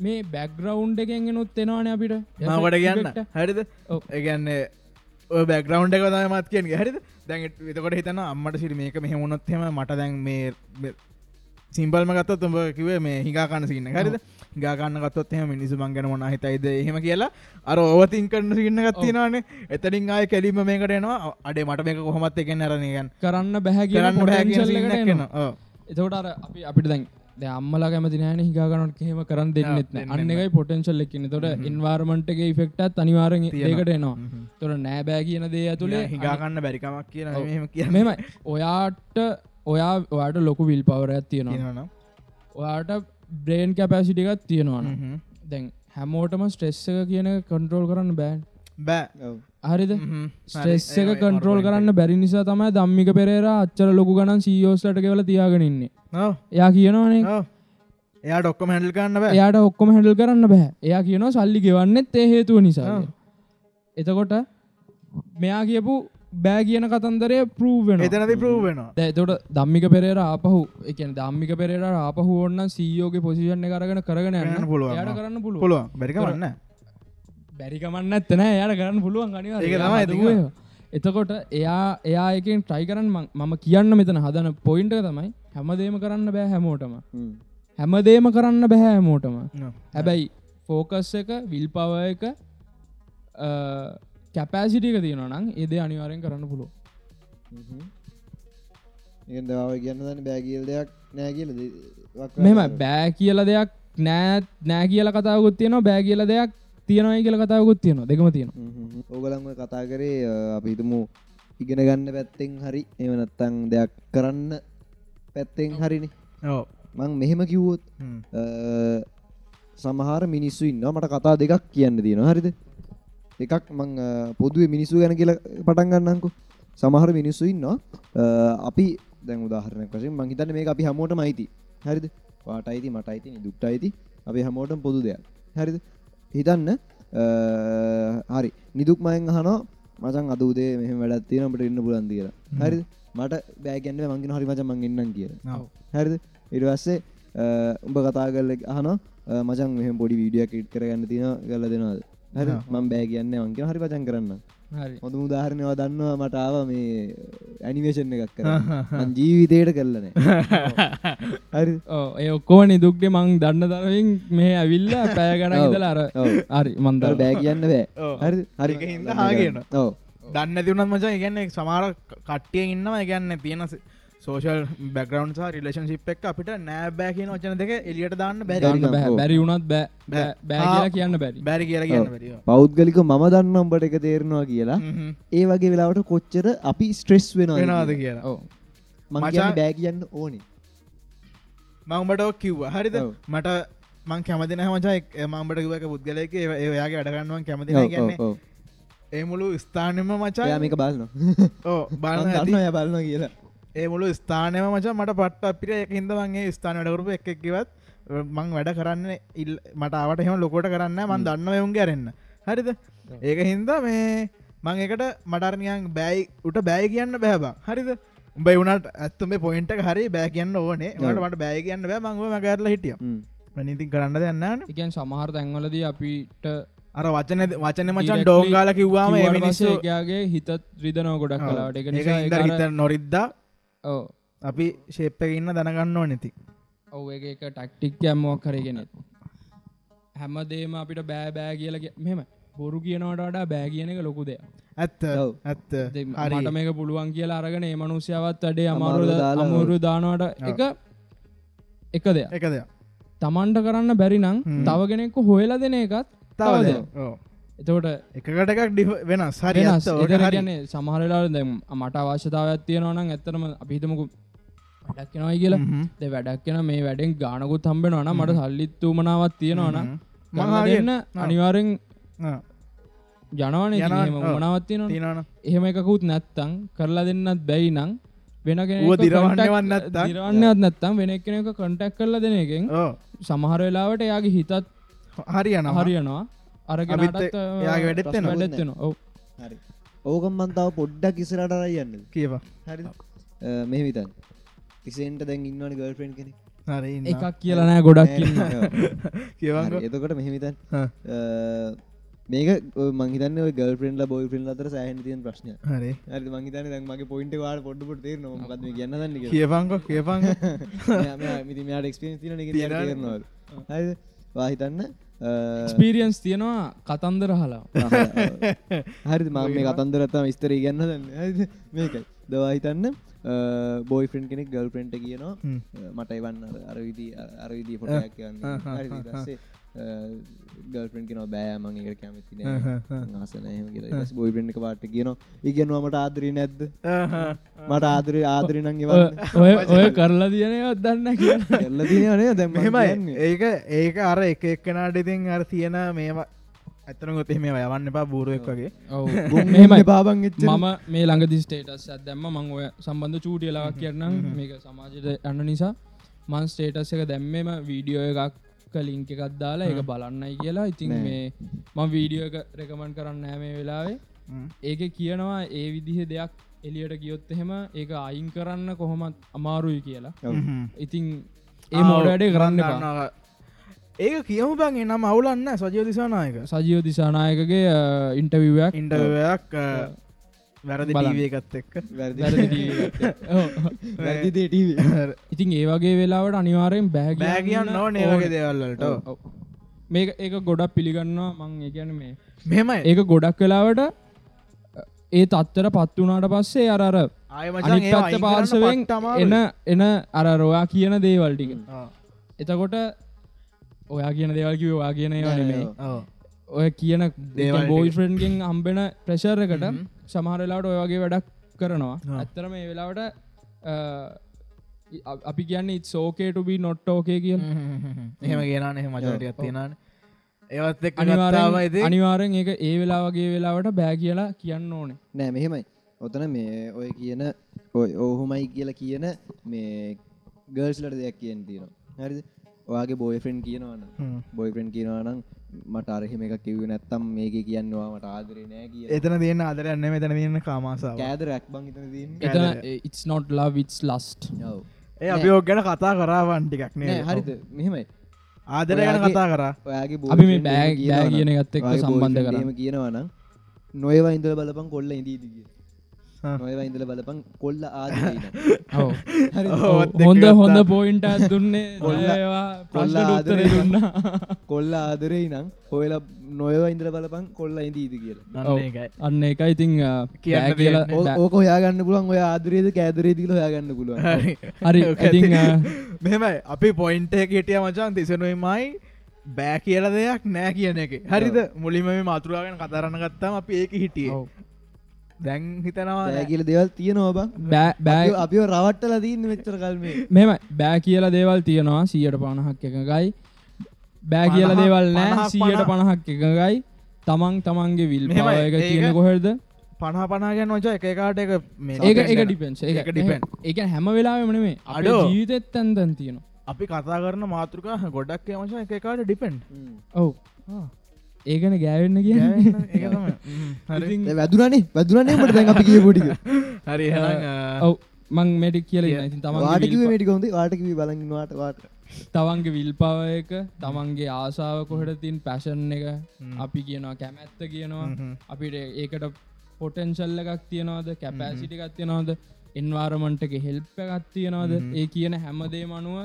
B: මේ බැක්ග්‍රවන්් එකෙන් එනුත් එෙනවාන අපිට
A: මවට කියන්න. හරිද. ඒගන්නේ බැග්‍රවන්් එක මත් කියෙන් හරිද දැන් එතකොට හිතන අම්මට සිරි මේක මෙහෙමුණොත්හෙම මට දැන් මේ සිම්පල්ම ගත්තත් තුඹ කිවේ මේ හිගාකන්න සින්න හරිද? ගාකන්න ගත්තොත් එහම මිනිසු මංගන මොන හිතයිද? එහෙම කියලා අර ඕවතින් කරන්න සින්න ගත්තිනවානේ එතනින් ආය කැලීම මේකට එනවා. අඩේ මට මේක කොහොමත් එකෙන් අරනයගන්
B: කරන්න බැහැ කිය
A: කරන්න බෑ කියන
B: පොටෙන්ශල්
A: scene එකක්
B: එකට
A: එනවා. ඔව්.
B: එතකොට අර අපි අපිට දැන් අම්මලා කැමති නෑන හිගාගනට කෙහෙම කරන්න දෙන්නෙත් අන්න එකයි පොටෙන්ශල් එක්කින්න තොට ඉන්වාර්මන්ටගේ ෆෙක්ටත් අනිවාරෙන් ඒකට එනවා. තොට නෑබෑ කියන දේ ඇතුළේ
A: හිගාකන්න බැරිකමක් කියන
B: මෙමයි ඔයාට ඔයා ඔයාට ලොකු විල් පවරයක් තියෙනවා.
A: කියනවා
B: ඔයාට බ්‍රේන් කැපෑසිටිකත් තියෙනවාන දැන් හැමෝටම ස්ට්‍රෙස්ස එක කියන කන්ට්‍රෝල් කරන්න බෑන්
A: බෑ.
C: ඔව්.
B: හරිද. ස්ට්‍රෙස්. එක කන්ට්‍රෝල් කරන්න බැරි නිසා තමයි දම්මික පෙරේර අච්චර ලොකු ගණන් සීෝස්ලට කෙවල තියාගෙනන්නේ. එයා කියනවානේ.
A: එයා ඩොක්කම හැඩල් කරන්න බෑ.
B: එයාට ඔක්කොම හැඩල් කරන්න බෑ. එයා කියනවා සල්ලි ගෙවන්නෙත් ඒ හේතුව නිසා එතකොට මෙයා කියපු බෑ කියන කතන්දරය පරූවෙන
A: එතනති ප්‍රූ වෙනවා.
B: තොට දම්මික පෙරේර ආපහු එකන දම්මික පෙරේර ආපහු ඔන්න සීයෝගේ පොසිෂන් කරගෙන කරගෙන
A: කරන්න
B: යන්න
A: පුළුවන්.
B: යට කරන්න පුළුව
A: පුළුවන්. බැරිකමන්න
B: ඇත්තන යට කරන්න පුළුවන් අනිවා
A: ඒක තමයි ඉතින්.
B: එතකොට එයා එයා එකෙන් ට්‍රයි කරන්න මම කියන්න මෙතන හදන පොයින්ට තමයි හැමදේම කරන්න බෑ හැමෝටම.
C: හ්ම්.
B: හැමදේම කරන්න බැහැ හැමෝටම. හැබැයි ෆෝකස් එක විල් පව එක කැපෑසිටික තියෙන නම් ඒදේ අනිවාරයෙන් කරන්න පුළුව
C: ඒකෙන් දවාව කියන්න දන්න බෑ කියල දෙයක් නෑ කියල
B: මෙම බෑ. කියල දෙයක් නෑ නෑ කියල කතාවකුත් තියෙනවා බෑ කියල දෙයක් තියෙනයි කියල කතාවකුත් තියෙනවා. දෙකම තියෙනවා.
C: ඕගලන්ම කතා කරේ අපි හිතමු ඉගෙන ගන්න පැත්තෙන් හරි. එමනත්තං දෙයක් කරන්න පැත්තෙන් හරිනි. මං මෙහෙම කිව්වොත් අ, සමහර මිනිස්සු ඉන්න මට කතා දෙකක් කියන්න තියෙන හරිද එකක් මං පොදුවේ මිනිස්සු ගැන කියල පටන් ගන්නංකු සමහර මිනිස්සු ඉන්න අපි දැන් උදාහරණයක් වශයෙන් මං හිතන්නේ මේක අපි හැමෝටම අයිති. හරිද? වාට අයිති මට අයිති දුක්ට අයිති. අපි හැමෝටම පොදු දෙයක්. හරිද? හිතන්න හරි. නිදුක් මයෙන් අහනෝ මචන් අද උදේ මෙහම වැඩත් තියෙන අපට ඉන්න පුලන් කියලා. හරිද? මට බෑගැන්න මංගෙන හරි මච මං ඉන්නම් කියලා. හරිද? ඉරිවස්සේ උඹ කතා කරල අහන මචන් මෙහම පොඩි වීඩියක් ඉට් කරගන්න තින ගල දෙනවාද හරි මං බෑ කියන්න වන්ගේ හරි පචන් කරන්න.
B: හරි.
C: හොඳ උදාහරණයවා දන්නවා මටාව මේ ඇනිවේෂන් එකක් කර ජීවිතයට කරලන හරි.
B: ඕ ඒ ඔක්කෝම නිදුක්්ඩේ මං දන්න තරවින් මේ ඇවිල්ල පෑ ගන
C: ඔව්.
B: ඉදල අර. හරි මන්දර
C: බෑ කියන්න බෑ. හරි. හරි.
A: හින්දා හාගෙන.
C: ඔව.
A: දන්න තිවුණත් මචා ඉගන්න සමාර කට්ටිය ඉන්නවා ඉගන්න තියෙන සෝෂල් බැග්‍රවන්් රිලේෂන් ශිප් එක් අපිට නෑ බෑ කියන වචන දෙක එලියට දාන්න බැරි.
C: බැරි.
B: බෑ.
C: ඔව්.
B: බැරි වුණත් බෑ. බෑ. කියන්න බැරි.
A: බැරි කියලා කියන්න
C: පෞද්ගලික මම දන්න උඹට එක තේරෙනවා කියලා. ඒ වගේ වෙලාවට කොච්චර අපි ස්ට්‍රෙස් වෙනවා
A: වෙනවාද කියලා.
C: මං බෑ කියන්න ඕනි.
A: මංඹට කිව්ව. හරිද. මට මං කැමති නහමචා මම්බට කිවක පුද්ගලයක. ඒයාගේ අඩගන්නුවන් කැමති කියන්නේ. ඒ මුළු ස්ථානම මචා
C: මේක බලන්න
A: ඕ බලන්න
C: බලන්න කියලා
A: ඒ මුළු ස්ථානයම මචා මට පට්ට අපිට එක හිද වගේ ස්ථානටකරපු එකක්කිවත් මං වැඩ කරන්න ඉල් මට අවට හෙම ලොකොට කරන්න මන් දන්න යුන් ගැරෙන්න හරිද? ඒක හින්දා මේ මං එකට මටර්නියන් බෑයි උට බෑ කියන්න බෑබා හරිද? උඹයි වුණට ඇත්තුම පොයින්ට හරි බෑ කියන්න ඕනේ. මට මට බෑ කියන්න බෑ මංව මගරල හිටිය.
C: හ්ම්.
A: නිතින් කරන්න දෙන්නන
B: එකන් සමහර තැන්වලදී අපිට
A: අර වචන වචන මචන් ඩෝංගාල කිව්වාම මිනිස්සු
B: යාගේ හිතත් රිදනව ගොඩක් කලාට එක
A: හිත නොරිද්දා
B: ඔව්.
A: අපි ශේප්පක ඉන්න දැනගන්න ඕනෙති
B: ඔව එක ටක්ටික් යම්මක් කරගෙනෙත් හැමදේම අපිට බෑ බෑ කියල මෙම බොරු කියනවට වඩා බෑ කියන එක ලොකු දෙයක්.
A: ඇත්ත
C: ඔව්.
A: ඇත්ත.
B: දෙ-
A: හරි.
B: මට මේක පුළුවන් කියලා අරගෙන ඒ මනුස්්‍යාවත් අමාරුද
C: දාලා
B: අමුරු දානවට එක එක දෙයක්.
A: එක දෙයක්.
B: තමන්ට කරන්න බැරිනම්
A: හ්ම්.
B: තව කෙනෙක්ක හොයලා දෙන එකත්
A: තව
B: තව
A: දෙයක්.
B: දෙයක්.
A: ඔව්.
B: එතකොට
A: එකකට එකක් ඩිෆ වෙනස් හරි
B: වෙනස්
A: ඇත්ත, ඕක
B: එතන
A: හරි.
B: කියන්නේ සමහරලා දැම් මට අවශ්‍යතාවයක් තියෙනවනම් ඇත්තනම අපිහිතමකු වැඩක් කෙනවයි කියලා. දෙ වැඩක් කෙන මේ වැඩෙන් ගානකුත් හම්බෙනවන මට සල්ලිත්තුමනාවත් තියෙනවන
A: හ්ම්.
B: මහ
A: මහා
B: දෙන්න
A: ආ.
B: අනිවාරෙන් ජනවන. මනාවත් තියෙනවා
A: තියෙනවනේ.
B: එහෙම එකකුත් නැත්තං කරලා දෙන්නත් බැයි නං වෙන
A: ඌව දිරවන්නවත් නැත්තං?
B: දිරවන්නත් නැත්තම් වෙන කෙනෙක කොන්ටැක් කරල දෙන එකෙන්. සමහර වෙලාවට එයාගේ හිතත්
A: හරි යනවා
B: හරියනවා අරගෙනටත්
A: අපිත් එයාගේ වැඩෙත්
C: ප්‍රශ්න
A: වෙනවා.
C: වැඩෙත්
B: වැඩෙත්වෙන ඔව්.
C: හරි. ඕකම් මන්තාව පොඩ්ඩක් ඉස්සරට යන්න.
A: කියවා
C: හරි මෙහ විතන් තිසෙන්ට දැන් ඉන්නවන ගල් ෆ්‍රෙන්් කෙනෙ.
B: එකක් කියලා නෑ ගොඩක්
A: කියවන්කෝ.
C: එතකොට මෙහෙමිතන්. මේක මංහිතන්න ගල් ෆ්‍රෙන්ඩ බොයි ෆ්‍රෙන්ඩ් අතර සෑහන තියන් ප්‍රශ්නය
A: හරි.
C: මංහිතන දැන් මගේ පොයින්ට වාට පොඩ්ඩපුට නොමකද කියන්න ද
A: කියපංකො කියපං තියෙනවා.
C: තේරනවල් හරි වාහිතන්න
B: ස්පීරියන්ස් තියෙනවා කතන්දර හලා
C: හරි මම මේ කතන්දරත්තම විස්තර ගන්න දන්න. මේකයි. දවාහිතන්න බෝයි ෆ්‍රෙන්් කෙනෙක් ගල් ප්‍රෙන්ට් කියනවා
A: හ්ම්.
C: මට එවන්න අරවිදි අරවිදී පොටයක් කියන්න ගල්පෙන් කෙන බෑ මං එකට කැමති
A: ආ, ආ, ආ.
C: ආසන කියලා. බොයි එක පාට කියනවා ඉගෙනවාමට ආදරී නැද්ද. මට ආදර ආදරනං
B: ඔය-
C: එවන්න.
B: ඔය ඔය කරලා තියනවත් දන්න කියන්න
C: එල්ල තියනේ දැම
A: ඒක ඒක අර එක එක්කනාට ඉතින් අර තියෙන මේවා ඇතන ගොතේ මේ යවන්න එපා බූරුවෙක් වගේ.
B: මෙහෙමයි.
C: පාබන්
B: මම මේ ළඟදි ස්ටේටස් ඇදැම්ම මං ඔය සම්බන්ධ චූටියලාවක් කියන්නම්. මේක සමාජයට යන්න නිසා. මන් ස්ටේටස් එක දැම්මම වීඩියෝ එකක් ලිංක එකක් දාලා එක බලන්නයි කියලා. ඉතින්. මේ මං වීඩියෝ එක රෙකමන් කරන්න ෑමේ වෙලාවේ. ඒක කියනවා ඒ විදිහ දෙයක් එලියට ගියොත් එහෙම ඒක අයින් කරන්න කොහොමත් අමාරුයි කියලා. ඉතින් ඒ මෝඩඩේ කරන්න.
A: ඒක කියමු බං එනම් අවුලන්න සජය දිසානායක.
B: සජීව දිසානායකගේ ඉන්ටවිවක්
A: ඉන්ටවයක් වැරදි. ටීවකත් එක්ක.
B: ඉතින් ඒ වගේ වෙලාවට අනිවාරයෙන් බෑ
A: බෑ කියන්න නෝ නේවගේ දේවල්ලට
B: ඔව්. මේක ඒක ගොඩක් පිළිගන්නවා. මං ඒගැන මේ
A: මෙමයි
B: ඒක ගොඩක් වෙලාවට ඒ තත්තර පත් වනාට පස්සේ අරර
A: ආය
B: අනිත් පත්ත පාර්ශවෙන් එන එන අර රොයා කියන දේවල්ටික එතකොට ඔයා කියන දේවල්කිව වා කියන ඒවා නෙමේ ඔය කියන
A: දේවල් ටික.
B: බෝයි ෆ්‍රන්්ගෙන් හම්බෙන ප්‍රශර්කට සමහරලාට ඔයගේ වැඩක් කරනවා. ඇත්තර මේ වෙලාවට අපි කියන්න ඉත් සෝකේටබී නොට් ෝකේ කිය
A: එහෙම ගෙනන එහ මචටියක් තියෙනන ඒවත් එක්
B: අනිවාරෙන් ඒක ඒ වෙලාවගේ වෙලාවට බෑ කියලා කියන්න ඕනේ.
C: නෑ මෙහෙමයි. ඔතන මේ ඔය කියන ඔය ඔහුමයි කියලා කියන මේ ගර්ස්ලට දෙයක් කියෙන් තියෙනවා. හරිද? ඔයාගේ බෝය ෆ්‍රෙන්් කියනවන බොයි ෆ්‍රෙන්් කියනවනම් මට අරහෙම එක කිව්ව නැත්තම් මේක කියන්නවා මට ආදරේ නෑ කිය
A: එතන තියන්න ආදරයන්න මෙතන තියන්න කාමාසාාව
C: කෑදර ඇක් බං දන්න
B: එතන it's not love it's lust.
A: ඒ අපි ඕක් ගැන කතා කරාවන් ටිකක්
C: නෑ හරිද? මෙහෙමයි.
A: ආදර ගැන කතා කරා.
C: ඔයාගේ
B: අපි මේ බෑ කියන එකත් එක්ක සම්බන්ධ
C: කරම කියනවනම් නොයවා ඉඳල බලපන් කොල්ල ඉදීද කිය
A: ආ.
C: නොයවා ඉඳල බලපන් කොල්ල
A: එක්ක
B: හොඳ. හොඳ පෝයින්ට දුන්නේ
C: කොල්ල-
B: ඒවා
C: කොල්ල
B: ප්‍රශ්න උත්තර
C: ආදරේ
B: දුන්නා.
C: කොල්ල ආදරේ නම් හොයලා නොයවා ඉඳල බලපන් කොල්ල ඉදීද කියලා.
A: අන්න
B: අ,
A: කියන්න
B: බෑ. කියලා.
C: ඕක හොයාගන්න පුළුවන්. ඔය ආදරේද කෑදරේ දිල හොයාගන්න පුළුවන්.
A: හරි. මෙමයි අපි පොයින්ට හිටිය මචන් තිසනුවමයි බෑ කියල දෙයක් නෑ කියන එක. හරිද? මුලිම මේ මාතුරාගෙන කතරන්න ගත්තාම අපි ඒක හිටිය. දැන් හිතනවා
C: කියල දෙවල් තියෙනවා බං.
B: බෑ
C: අපි රවට්ටල දීන්න මෙච්චර කල්මේ
B: මෙම බෑ කියල දේවල් තියෙනවා සීයට පණහක් එකගයි බෑ කියල දේවල් නෑ සීයට පණහක්. එකගයි තමන් තමන්ගේ විල් එක තියෙන කොහෙද?
A: පණහ පනාගෙන නොච එක එකාට එක මේ
B: ඒක එක. ඩිපෙන්ස්
A: ඒක depend.
B: ඒක හැම වෙලාවෙම නෙමේ අඩ. ජීවිතත් තැන්තන් තියෙනවා.
A: අපි කතා කරන මාතෘකා ගොඩක් වශන එකකාට ඩිපෙන්ඩ්
B: ඔව් ඒගන ගෑවෙන්න කිය
C: වැදුරනේ වැදුරනේ මට දැන් අපි කිය පොටික
A: හරි
B: ඔව්. මං මැඩි කියල ඉති
C: වාටකිව
B: තම
C: මටිකොන්ද වාටකිව බලන්නවාට වාට
B: තවන්ගේ විල්පව එක තමන්ගේ ආසාාව කොහට තින් පැෂන් එක? අපි කියනවා කැමැත්ත කියනවා. අපිට ඒකට පොටෙන්ශල්ල එකක් තියනවාද? කැපෑසිටි එකක් තියනවාද? එන්වාරමන්ටක හෙල්ප එකක් තියනවාද? ඒ කියන හැමදේ මනුව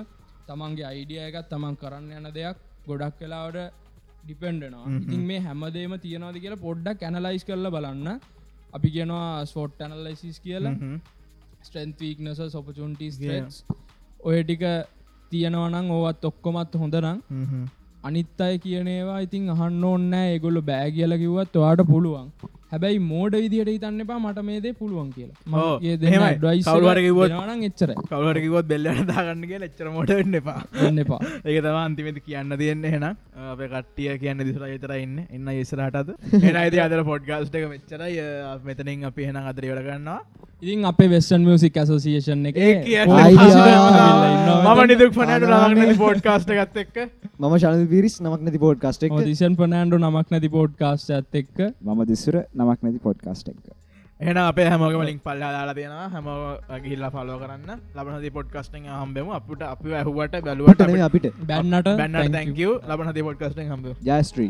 B: තමන්ගේ අයිඩිය එකත් තමන් කරන්න යන දෙයක් ගොඩක් කලාවට ඩිපෙන්ඩනවා ඉතින් මේ හැමදේම තියෙනවාද කියලා පොඩ්ඩක් ඇනලයිස් කරල බලන්න. අපි කියනවා ස්වෝට් ඇනලයිසිස් කියලා. ස්ට්‍රන්ත් වීක්නස සොපචුන්ටස් ඔය ටික තියෙනවනං ඕවත් ඔක්කොමත් හොඳනම් අනිත් අය කියනේවා ඉතින් අහන්න ඕන්නෑ ඒගොල්ල බෑ කියල කිවත් ඔයාට පුළුවන් හැබැයි මෝඩ විදිහට හිතන්න එපා මට මේදේ පුළුවන් කියලා.
A: ඔව්,
B: මගේ
A: එහෙමයි. කවුරු හරි කිව්වොත්-
B: දෙනවනං එච්චර
A: කවලටකිවොත් බෙල්ලට දාගන්නගේ ලච්චර මොටන්න එපා.
B: ගන්න එපා.
A: ඒක තම අන්තිමති කියන්න තියෙන්නේ හෙන අප කට්ටිය කියන්න දිසර යතර ඉන්න. එන්න ඉස්රටද එන අයිති අදර පොඩ්ගස්ට එක මෙච්චරයි. මෙතනින් අපි හෙන අදර වලගන්නවා
B: ඉතින් අපේ වෙස්ටන් මියසික් ඇසෝසිේෂන් එක.
A: මම නිදුක් පනට ලාගන පෝඩ්කාස්ට ගත් එක්ක.
C: මම ශනද පිරිස් නමක් නැති පෝඩ් කස්ටෙක්
B: දිසන් පනෑන්ඩු නමක් නැති පෝඩ් කාස්ට ඇත් එක්ක.
D: මම දිස්සර නමක් නැති පොඩ්කාස්ට් එක.
A: එන අපේ හැමෝගම ලින් පල්ලා දාලා තියෙනවා. හැම ගිල්ලා පලෝ කරන්න. ලබනති පොඩ්කස්ටෙන් හම්බෙම. අපට අපි ඇහුවට බැලුවට
C: අපිට
B: බැන්නට
A: බැන්න තැක ලබනති පොඩ්කස්ටෙන් හම්බ
D: ජස්ත්‍රී